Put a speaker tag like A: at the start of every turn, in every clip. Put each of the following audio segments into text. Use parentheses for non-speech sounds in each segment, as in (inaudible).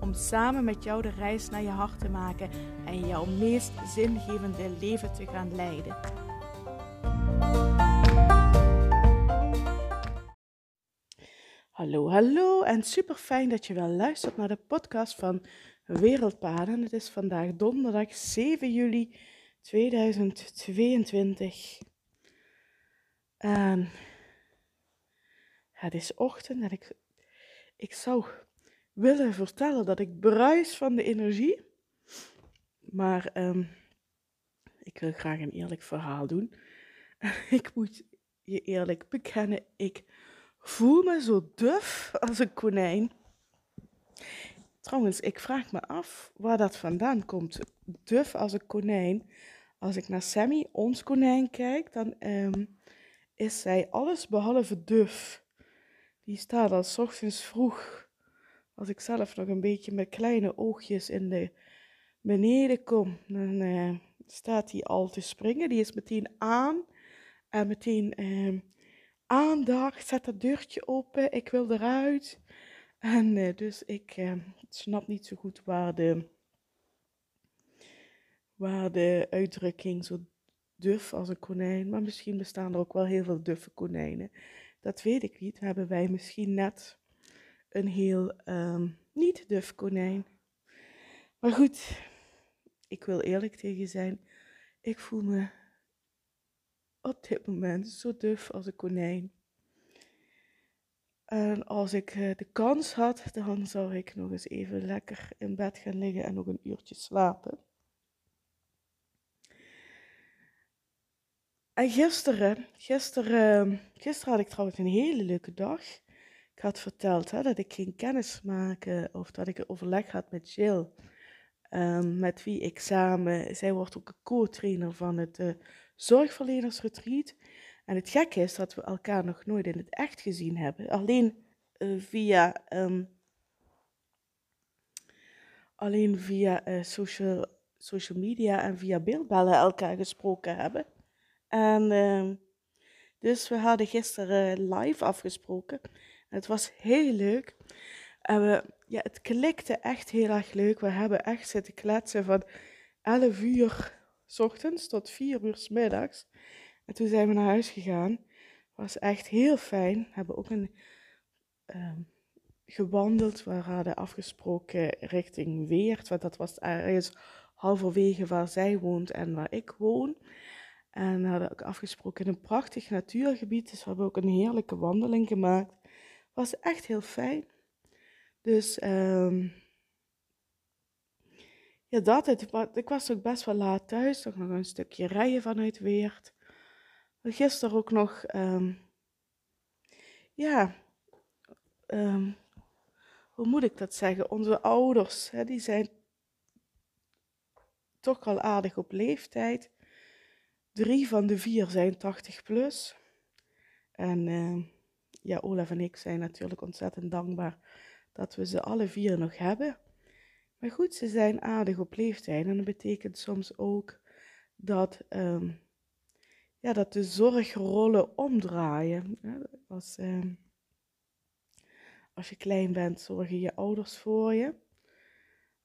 A: Om samen met jou de reis naar je hart te maken en jouw meest zingevende leven te gaan leiden. Hallo, hallo en super fijn dat je wel luistert naar de podcast van Wereldpaden. Het is vandaag donderdag 7 juli 2022. En het is ochtend en ik, ik zou willen vertellen dat ik bruis van de energie. Maar ehm, ik wil graag een eerlijk verhaal doen. (laughs) ik moet je eerlijk bekennen, ik voel me zo duf als een konijn. Trouwens, ik vraag me af waar dat vandaan komt. Duf als een konijn. Als ik naar Sammy, ons konijn, kijk, dan ehm, is zij alles behalve duf. Die staat al ochtends vroeg, als ik zelf nog een beetje met kleine oogjes in de beneden kom, dan uh, staat hij al te springen. Die is meteen aan en meteen uh, aandacht, zet dat deurtje open, ik wil eruit. En uh, dus ik snap niet zo goed waar de, waar de uitdrukking zo duf als een konijn, maar misschien bestaan er ook wel heel veel duffe konijnen. Dat weet ik niet. Hebben wij misschien net een heel um, niet duf konijn. Maar goed, ik wil eerlijk tegen zijn. Ik voel me op dit moment zo duf als een konijn. En als ik eh, de kans had, dan zou ik nog eens even lekker in bed gaan liggen en nog een uurtje slapen. En gisteren, gisteren, gisteren had ik trouwens een hele leuke dag. Ik had verteld hè, dat ik geen kennis maken of dat ik een overleg had met Jill. Um, met wie ik samen, zij wordt ook een co-trainer van het uh, zorgverlenersretreat. En het gekke is dat we elkaar nog nooit in het echt gezien hebben. Alleen uh, via, um, alleen via uh, social, social media en via beeldbellen elkaar gesproken hebben. En uh, dus we hadden gisteren live afgesproken. Het was heel leuk. En we, ja, het klikte echt heel erg leuk. We hebben echt zitten kletsen van 11 uur s ochtends tot 4 uur s middags. En toen zijn we naar huis gegaan. Was echt heel fijn. We hebben ook een, uh, gewandeld. We hadden afgesproken richting Weert. Want dat was ergens halverwege waar zij woont en waar ik woon. En we hadden ook afgesproken in een prachtig natuurgebied. Dus we hebben ook een heerlijke wandeling gemaakt. Was echt heel fijn. Dus um, ja, dat. Het, ik was ook best wel laat thuis. Toch nog een stukje rijden vanuit Weert. Gisteren ook nog, um, ja, um, hoe moet ik dat zeggen? Onze ouders, hè, die zijn toch al aardig op leeftijd. Drie van de vier zijn 80 plus. En uh, ja, Olaf en ik zijn natuurlijk ontzettend dankbaar dat we ze alle vier nog hebben. Maar goed, ze zijn aardig op leeftijd. En dat betekent soms ook dat, um, ja, dat de zorgrollen omdraaien. Als, um, als je klein bent, zorgen je ouders voor je.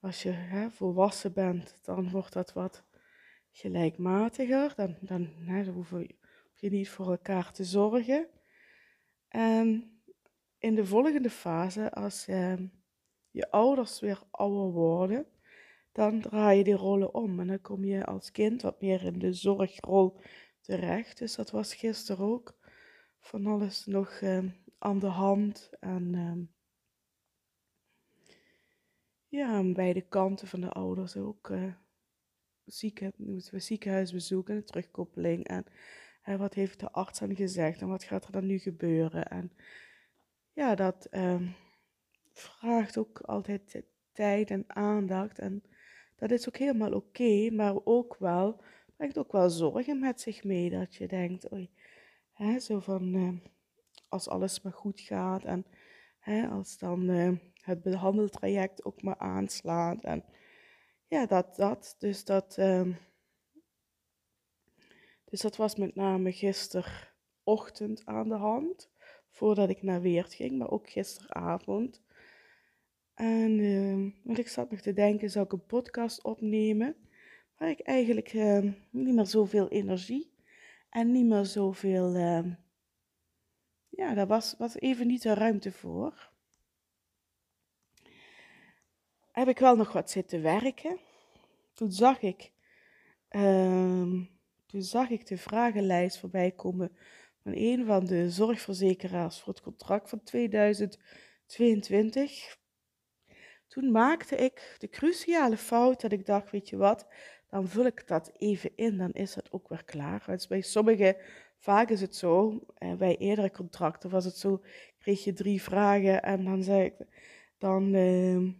A: Als je hè, volwassen bent, dan wordt dat wat gelijkmatiger. Dan, dan, hè, dan hoef je niet voor elkaar te zorgen. En in de volgende fase, als eh, je ouders weer ouder worden, dan draai je die rollen om. En dan kom je als kind wat meer in de zorgrol terecht. Dus dat was gisteren ook van alles nog eh, aan de hand. En ja, aan beide kanten van de ouders ook. Uh, zieken, moeten ziekenhuisbezoek en terugkoppeling. En hè, wat heeft de arts aan gezegd en wat gaat er dan nu gebeuren? En ja, dat um, vraagt ook altijd tijd en aandacht. En dat is ook helemaal oké, maar ook wel brengt ook wel zorgen met zich mee. Dat je denkt, oei, hè, zo van eh, als alles maar goed gaat en hè, als dan uh, het behandeltraject ook maar aanslaat. En ja, dat, dat. Dus dat, uh, dus dat was met name gisterochtend aan de hand, voordat ik naar Weert ging, maar ook gisteravond. En want ik zat nog te denken, zou ik een podcast opnemen? Waar ik eigenlijk uh, niet meer zoveel energie en niet meer zoveel. Uh, ja, daar was, was even niet de ruimte voor. Heb ik wel nog wat zitten werken. Toen zag ik, ehm, toen zag ik de vragenlijst voorbij komen van een van de zorgverzekeraars voor het contract van 2022. Toen maakte ik de cruciale fout dat ik dacht, weet je wat, dan vul ik dat even in, dan is het ook weer klaar. Dus bij sommigen, vaak is het zo, eh, bij eerdere contracten was het zo, kreeg je drie vragen en dan zei ik, dan, uh,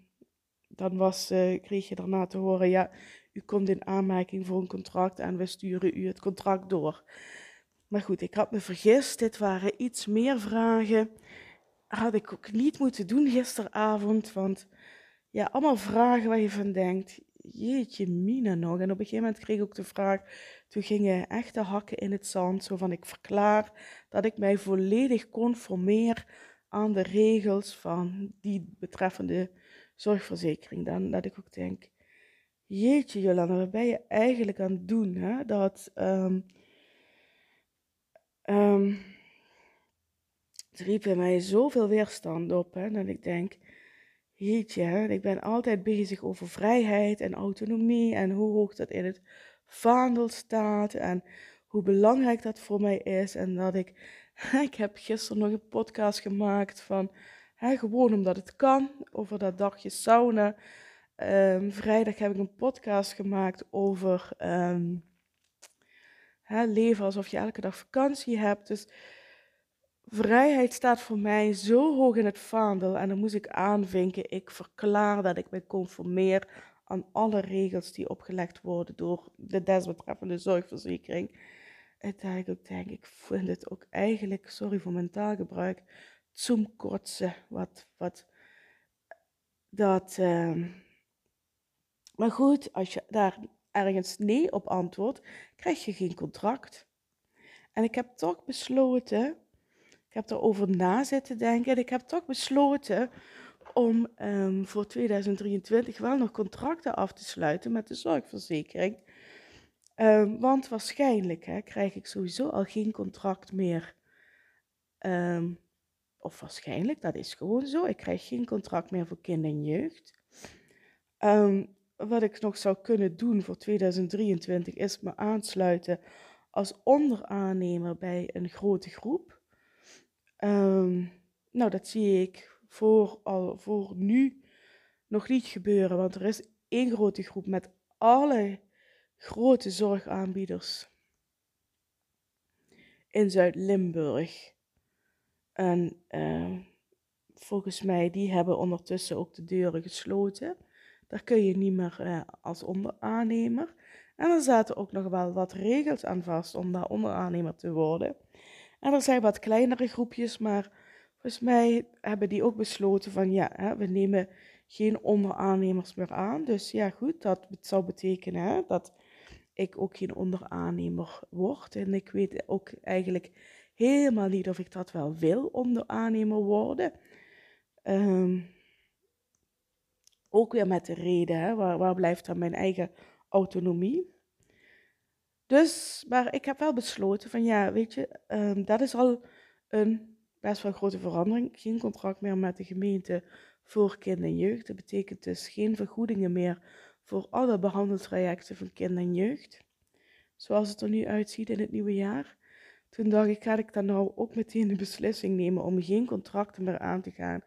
A: dan was, uh, kreeg je daarna te horen, ja, u komt in aanmerking voor een contract en we sturen u het contract door. Maar goed, ik had me vergist, dit waren iets meer vragen. Had ik ook niet moeten doen gisteravond, want ja, allemaal vragen waar je van denkt, jeetje mina nog. En op een gegeven moment kreeg ik ook de vraag, toen gingen echte hakken in het zand, zo van ik verklaar dat ik mij volledig conformeer aan de regels van die betreffende zorgverzekering. Dan dat ik ook denk, jeetje Jolanda, wat ben je eigenlijk aan het doen? Hè? Dat, um, um, het riep bij mij zoveel weerstand op, hè, dat ik denk, jeetje, ik ben altijd bezig over vrijheid en autonomie en hoe hoog dat in het vaandel staat en hoe belangrijk dat voor mij is. En dat ik, (laughs) ik heb gisteren nog een podcast gemaakt van, hè, gewoon omdat het kan, over dat dagje sauna. Um, vrijdag heb ik een podcast gemaakt over um, hè, leven alsof je elke dag vakantie hebt. Dus Vrijheid staat voor mij zo hoog in het vaandel en dan moest ik aanvinken. Ik verklaar dat ik me conformeer aan alle regels die opgelegd worden door de desbetreffende zorgverzekering. Ik ook denk, ik vind het ook eigenlijk, sorry voor mijn taalgebruik, zoomkotsen. Wat, wat, dat, uh... maar goed, als je daar ergens nee op antwoordt, krijg je geen contract. En ik heb toch besloten heb erover na zitten denken en ik heb toch besloten om um, voor 2023 wel nog contracten af te sluiten met de zorgverzekering. Um, want waarschijnlijk hè, krijg ik sowieso al geen contract meer. Um, of waarschijnlijk, dat is gewoon zo. Ik krijg geen contract meer voor kind en jeugd. Wat ik nog zou kunnen doen voor 2023 is me aansluiten als onderaannemer bij een grote groep. Um, nou, dat zie ik voor, al, voor nu nog niet gebeuren, want er is één grote groep met alle grote zorgaanbieders in Zuid-Limburg. En uh, volgens mij, die hebben ondertussen ook de deuren gesloten. Daar kun je niet meer uh, als onderaannemer. En er zaten ook nog wel wat regels aan vast om daar onderaannemer te worden. En er zijn wat kleinere groepjes, maar volgens mij hebben die ook besloten van ja, hè, we nemen geen onderaannemers meer aan. Dus ja, goed, dat zou betekenen hè, dat ik ook geen onderaannemer word. En ik weet ook eigenlijk helemaal niet of ik dat wel wil, onderaannemer worden. Um, ook weer met de reden, hè, waar, waar blijft dan mijn eigen autonomie? Dus, maar ik heb wel besloten van ja, weet je, um, dat is al een best wel grote verandering. Geen contract meer met de gemeente voor kind en jeugd. Dat betekent dus geen vergoedingen meer voor alle behandeltrajecten van kind en jeugd. Zoals het er nu uitziet in het nieuwe jaar. Toen dacht ik, ga ik dan nou ook meteen de beslissing nemen om geen contracten meer aan te gaan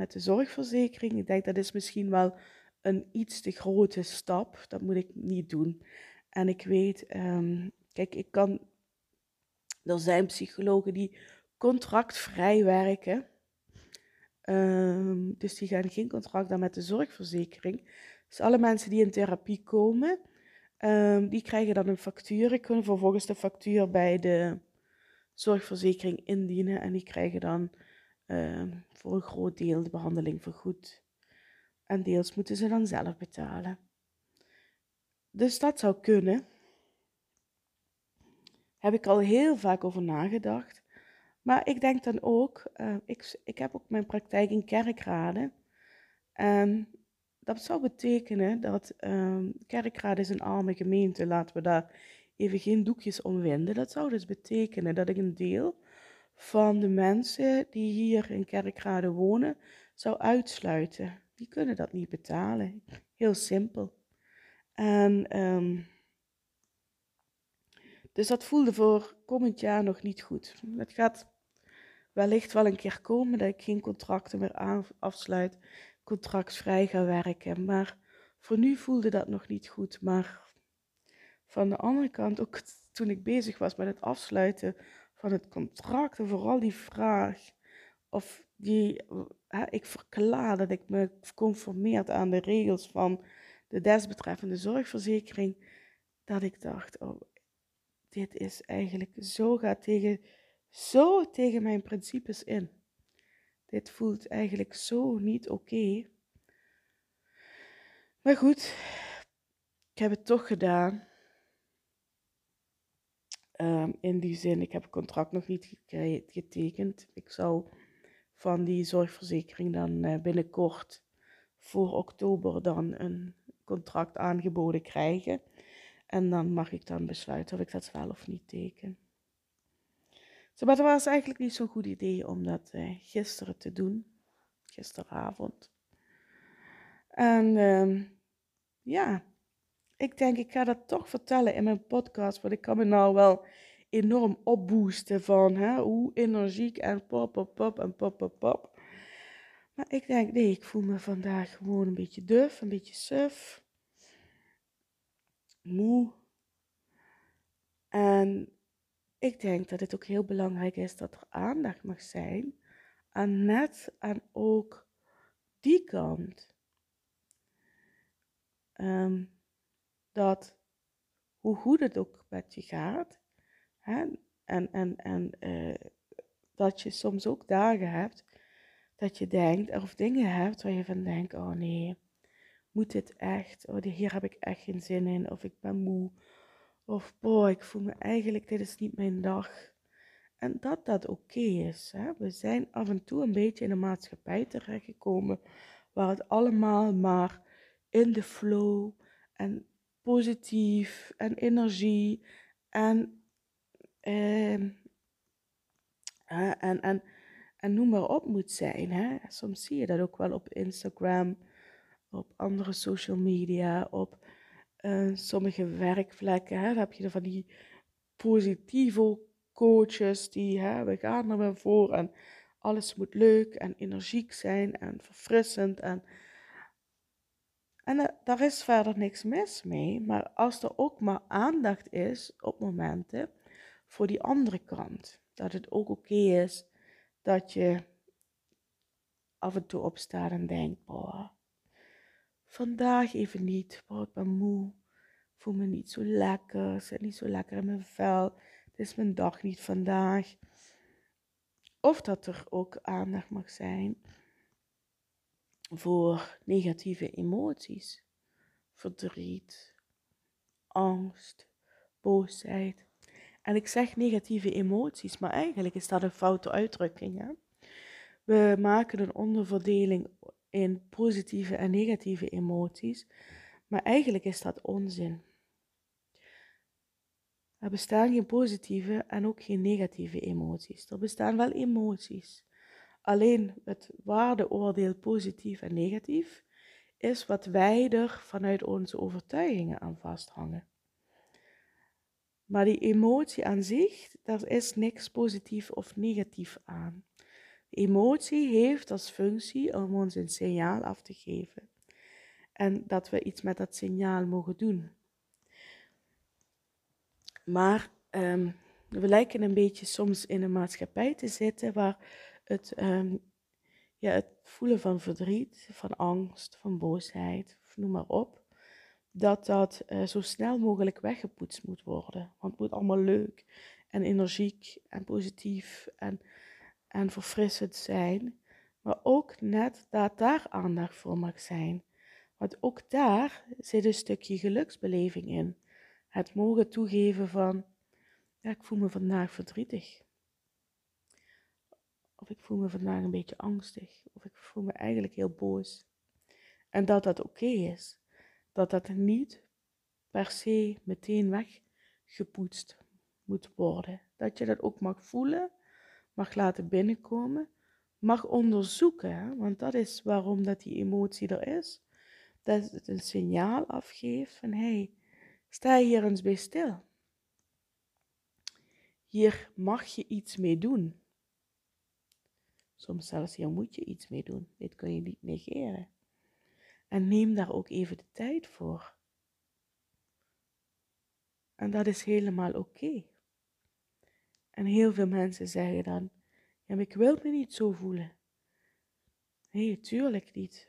A: met de zorgverzekering. Ik denk dat is misschien wel een iets te grote stap. Dat moet ik niet doen. En ik weet, ehm, kijk, ik kan, er zijn psychologen die contractvrij werken. Um, dus die gaan geen contract aan met de zorgverzekering. Dus alle mensen die in therapie komen, Ehm, die krijgen dan een factuur. Ik kunnen vervolgens de factuur bij de zorgverzekering indienen. En die krijgen dan ehm, voor een groot deel de behandeling vergoed. En deels moeten ze dan zelf betalen. Dus dat zou kunnen. Heb ik al heel vaak over nagedacht. Maar ik denk dan ook, uh, ik, ik heb ook mijn praktijk in kerkraden. En dat zou betekenen dat um, kerkraden is een arme gemeente, laten we daar even geen doekjes om winden. Dat zou dus betekenen dat ik een deel van de mensen die hier in kerkraden wonen, zou uitsluiten. Die kunnen dat niet betalen. Heel simpel. En um, dus dat voelde voor komend jaar nog niet goed. Het gaat wellicht wel een keer komen dat ik geen contracten meer afsluit, contractvrij ga werken. Maar voor nu voelde dat nog niet goed. Maar van de andere kant, ook toen ik bezig was met het afsluiten van het contract, en vooral die vraag of die, hè, ik verklaar dat ik me conformeer aan de regels van de desbetreffende zorgverzekering, dat ik dacht, oh, dit is eigenlijk zo gaat tegen, zo tegen mijn principes in. Dit voelt eigenlijk zo niet oké. Maar goed, ik heb het toch gedaan. Um, in die zin, ik heb het contract nog niet getekend. Ik zou van die zorgverzekering dan uh, binnenkort voor oktober dan een contract aangeboden krijgen. En dan mag ik dan besluiten of ik dat wel of niet teken. Zo, maar het was eigenlijk niet zo'n goed idee om dat uh, gisteren te doen. Gisteravond. En uh, ja, ik denk ik ga dat toch vertellen in mijn podcast. Want ik kan me nou wel enorm opboosten van hè, hoe energiek en pop, pop, pop en pop, pop, pop. Maar ik denk, nee, ik voel me vandaag gewoon een beetje duf, een beetje suf moe. En ik denk dat het ook heel belangrijk is dat er aandacht mag zijn aan net aan ook die kant. Ehm, dat hoe goed het ook met je gaat, hè, en, en, en uh, dat je soms ook dagen hebt dat je denkt, of dingen hebt waar je van denkt, oh nee, moet dit echt? Oh, hier heb ik echt geen zin in. Of ik ben moe. Of boh, ik voel me eigenlijk, dit is niet mijn dag. En dat dat oké is. Hè? We zijn af en toe een beetje in een maatschappij terechtgekomen waar het allemaal maar in de flow en positief en energie en, eh, en, en, en noem maar op moet zijn. Hè? Soms zie je dat ook wel op Instagram op andere social media, op uh, sommige werkvlekken. Hè, dan heb je er van die positieve coaches die, hè, we gaan er weer voor en alles moet leuk en energiek zijn en verfrissend. En, en uh, daar is verder niks mis mee, maar als er ook maar aandacht is op momenten voor die andere kant, dat het ook oké is dat je af en toe opstaat en denkt, boah, Vandaag even niet, want ik ben moe. voel me niet zo lekker. Zit niet zo lekker in mijn vel. Het is mijn dag niet vandaag. Of dat er ook aandacht mag zijn voor negatieve emoties. Verdriet, angst, boosheid. En ik zeg negatieve emoties, maar eigenlijk is dat een foute uitdrukking. We maken een onderverdeling in positieve en negatieve emoties, maar eigenlijk is dat onzin. Er bestaan geen positieve en ook geen negatieve emoties. Er bestaan wel emoties. Alleen het waardeoordeel positief en negatief is wat wij er vanuit onze overtuigingen aan vasthangen. Maar die emotie aan zich, daar is niks positief of negatief aan. Emotie heeft als functie om ons een signaal af te geven. En dat we iets met dat signaal mogen doen. Maar um, we lijken een beetje soms in een maatschappij te zitten waar het, um, ja, het voelen van verdriet, van angst, van boosheid, noem maar op, dat dat eh, zo snel mogelijk weggepoetst moet worden. Want het moet allemaal leuk en energiek en positief en, en verfrissend zijn. Maar ook net dat daar aandacht voor mag zijn. Want ook daar zit een stukje geluksbeleving in. Het mogen toegeven van, ik voel me vandaag verdrietig. Of ik voel me vandaag een beetje angstig. Of ik voel me eigenlijk heel boos. En dat dat oké is. Dat dat niet per se meteen weggepoetst moet worden. Dat je dat ook mag voelen, mag laten binnenkomen, mag onderzoeken. Want dat is waarom dat die emotie er is. Dat het een signaal afgeeft van hé, hey, sta hier eens bij stil. Hier mag je iets mee doen. Soms zelfs hier moet je iets mee doen. Dit kun je niet negeren. En neem daar ook even de tijd voor. En dat is helemaal oké. En heel veel mensen zeggen dan: Ja, ik wil me niet zo voelen. Nee, tuurlijk niet.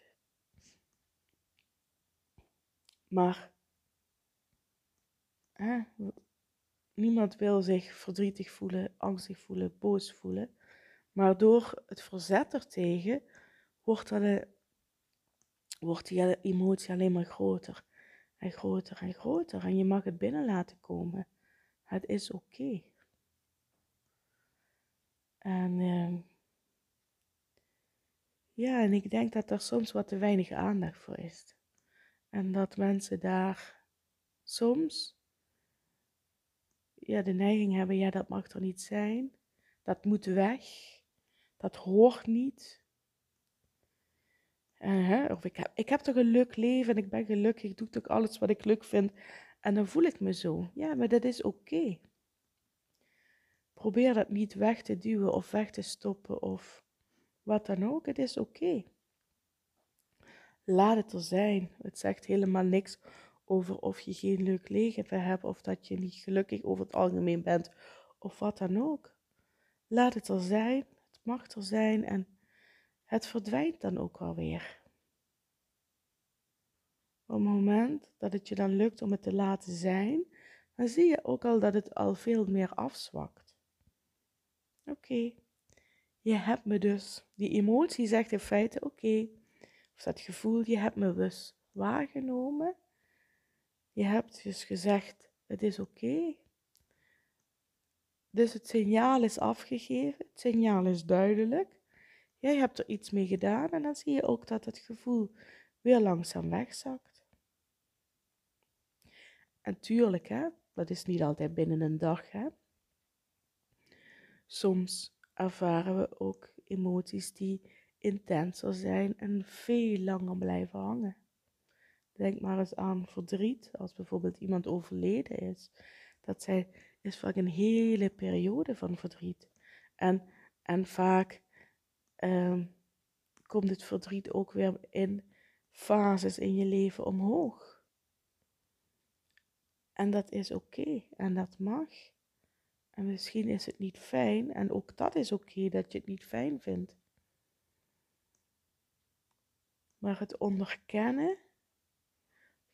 A: Maar niemand wil zich verdrietig voelen, angstig voelen, boos voelen. Maar door het verzet ertegen wordt, dat wordt die emotie alleen maar groter en groter en groter. En je mag het binnen laten komen. Het is oké. En uh, ja, en ik denk dat er soms wat te weinig aandacht voor is. En dat mensen daar soms ja, de neiging hebben, ja, dat mag er niet zijn. Dat moet weg. Dat hoort niet. Of ik heb, ik heb toch een leuk leven en ik ben gelukkig, ik doe toch alles wat ik leuk vind. En dan voel ik me zo. Ja, maar dat is oké. Probeer dat niet weg te duwen of weg te stoppen of wat dan ook. Het is oké. Laat het er zijn. Het zegt helemaal niks over of je geen leuk leven hebt of dat je niet gelukkig over het algemeen bent of wat dan ook. Laat het er zijn. Mag er zijn en het verdwijnt dan ook alweer. Op het moment dat het je dan lukt om het te laten zijn, dan zie je ook al dat het al veel meer afzwakt. Oké, je hebt me dus. Die emotie zegt in feite oké. Of dat gevoel, je hebt me dus waargenomen. Je hebt dus gezegd, het is oké. Dus het signaal is afgegeven, het signaal is duidelijk. Jij hebt er iets mee gedaan en dan zie je ook dat het gevoel weer langzaam wegzakt. En tuurlijk, hè, dat is niet altijd binnen een dag. Hè. Soms ervaren we ook emoties die intenser zijn en veel langer blijven hangen. Denk maar eens aan verdriet, als bijvoorbeeld iemand overleden is. Dat zij, is vaak een hele periode van verdriet. En, en vaak Ehm, komt het verdriet ook weer in fases in je leven omhoog. En dat is oké en dat mag. En misschien is het niet fijn en ook dat is oké dat je het niet fijn vindt. Maar het onderkennen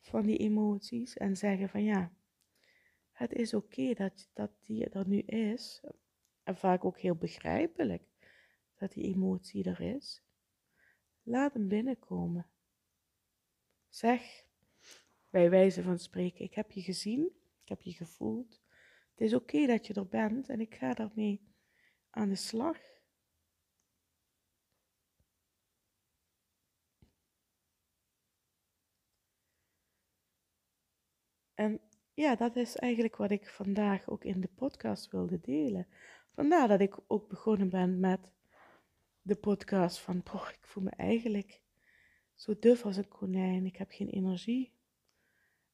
A: van die emoties en zeggen van ja, het is oké dat, dat die er nu is. En vaak ook heel begrijpelijk dat die emotie er is. Laat hem binnenkomen. Zeg, bij wijze van spreken, ik heb je gezien, ik heb je gevoeld. Het is oké dat je er bent en ik ga daarmee aan de slag. En ja, dat is eigenlijk wat ik vandaag ook in de podcast wilde delen. Vandaar dat ik ook begonnen ben met de podcast van, boh, ik voel me eigenlijk zo duf als een konijn. Ik heb geen energie.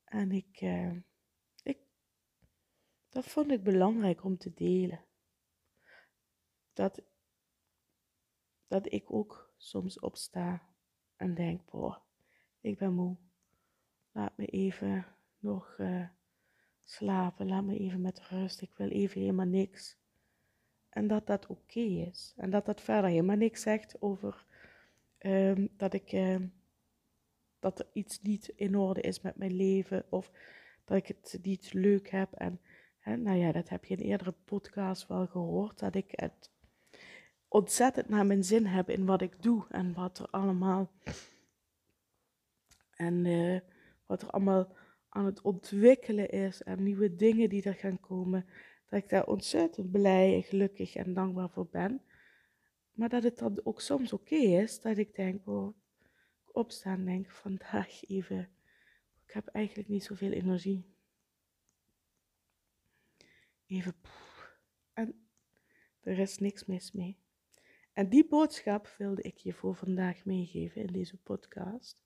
A: En ik, uh, ik, dat vond ik belangrijk om te delen. Dat, dat ik ook soms opsta en denk, boh, ik ben moe. Laat me even nog uh, slapen. Laat me even met rust. Ik wil even helemaal niks. En dat dat oké is. En dat dat verder helemaal niks zegt over um, dat ik. Um, dat er iets niet in orde is met mijn leven of dat ik het niet leuk heb. En nou ja, dat heb je in eerdere podcasts wel gehoord, dat ik het ontzettend naar mijn zin heb in wat ik doe en wat er allemaal en uh, wat er allemaal aan het ontwikkelen is en nieuwe dingen die er gaan komen, dat ik daar ontzettend blij en gelukkig en dankbaar voor ben. Maar dat het dan ook soms oké is dat ik denk, oh, opstaan denk vandaag even, ik heb eigenlijk niet zoveel energie. Even, en er is niks mis mee. En die boodschap wilde ik je voor vandaag meegeven in deze podcast.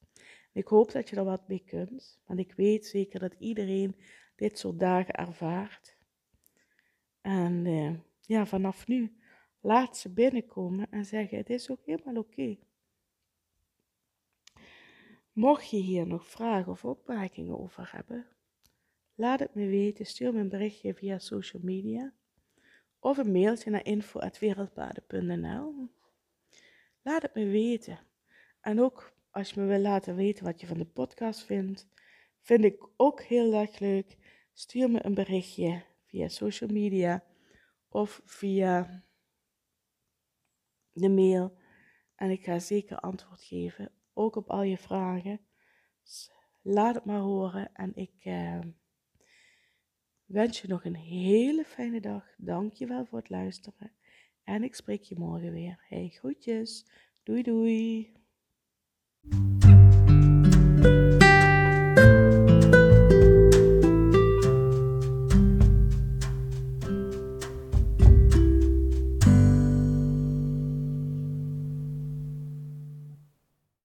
A: Ik hoop dat je er wat mee kunt, want ik weet zeker dat iedereen dit soort dagen ervaart. En uh, ja, vanaf nu laat ze binnenkomen en zeggen: Het is ook helemaal oké. Mocht je hier nog vragen of opmerkingen over hebben, laat het me weten. Stuur me een berichtje via social media of een mailtje naar info.wereldpaden.nl. Laat het me weten. En ook als je me wil laten weten wat je van de podcast vindt, vind ik ook heel erg leuk. Stuur me een berichtje via social media of via de mail. En ik ga zeker antwoord geven, ook op al je vragen. Laat het maar horen en ik eh, wens je nog een hele fijne dag. Dank je wel voor het luisteren. En ik spreek je morgen weer. Hey, groetjes. Doei doei. ピッ!